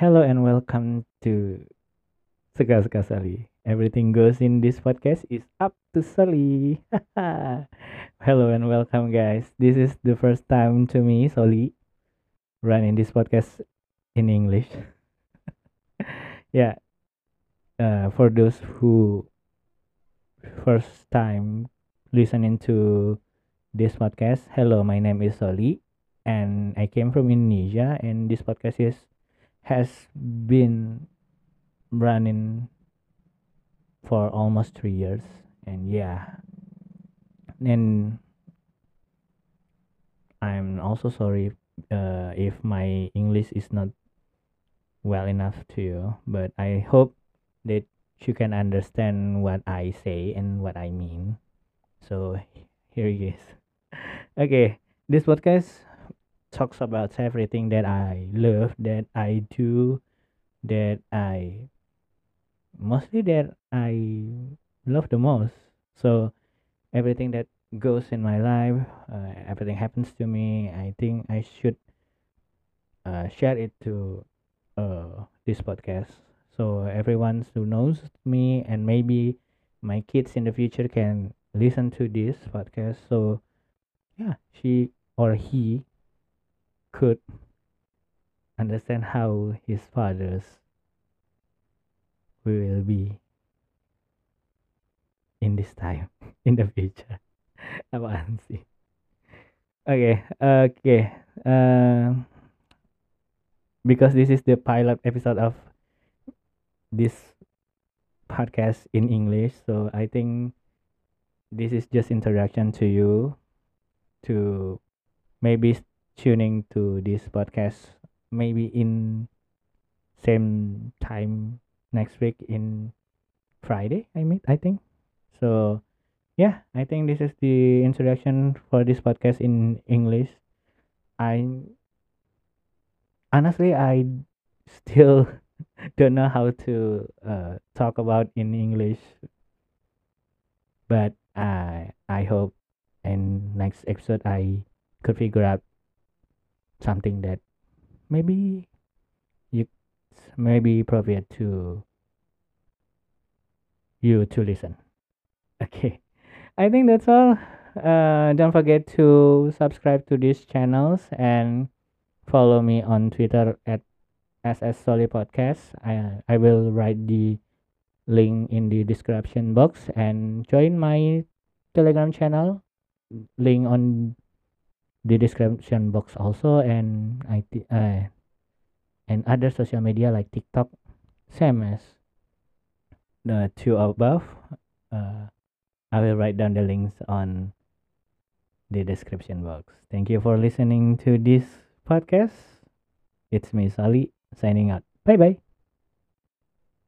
Hello and welcome to Suka Suka Sally. Everything goes in this podcast is up to Sally. Hello and welcome, guys. This is the first time to me, Soli, running this podcast in English. yeah, uh, for those who first time listening to this podcast, hello, my name is Soli, and I came from Indonesia, and this podcast is has been running for almost three years and yeah. And i'm also sorry uh, if my english is not well enough to you but i hope that you can understand what i say and what i mean. So here it is. Okay this podcast talks about everything that i love that i do that i mostly that I love the most. So everything that goes in my life, uh, everything happens to me. I think I should uh, share it to uh, this podcast, so everyone who knows me and maybe my kids in the future can listen to this podcast. So yeah, she or he could understand how his father's will be in this time in the future. Apaan sih oke oke uh, because this is the pilot episode of this podcast in English so I think this is just introduction to you to maybe tuning to this podcast maybe in same time next week in Friday I mean I think. So yeah I think this is the introduction for this podcast in English. I honestly I still don't know how to uh, talk about in English. But I I hope in next episode I could figure out something that maybe you maybe appropriate to you to listen. Okay, I think that's all. Uh, don't forget to subscribe to these channels and follow me on Twitter at SS Podcast. I I will write the link in the description box and join my Telegram channel. Link on the description box also and I uh, and other social media like TikTok, same as the two above. Uh, I will write down the links on the description box. Thank you for listening to this podcast. It's me, Sally, signing out. Bye bye.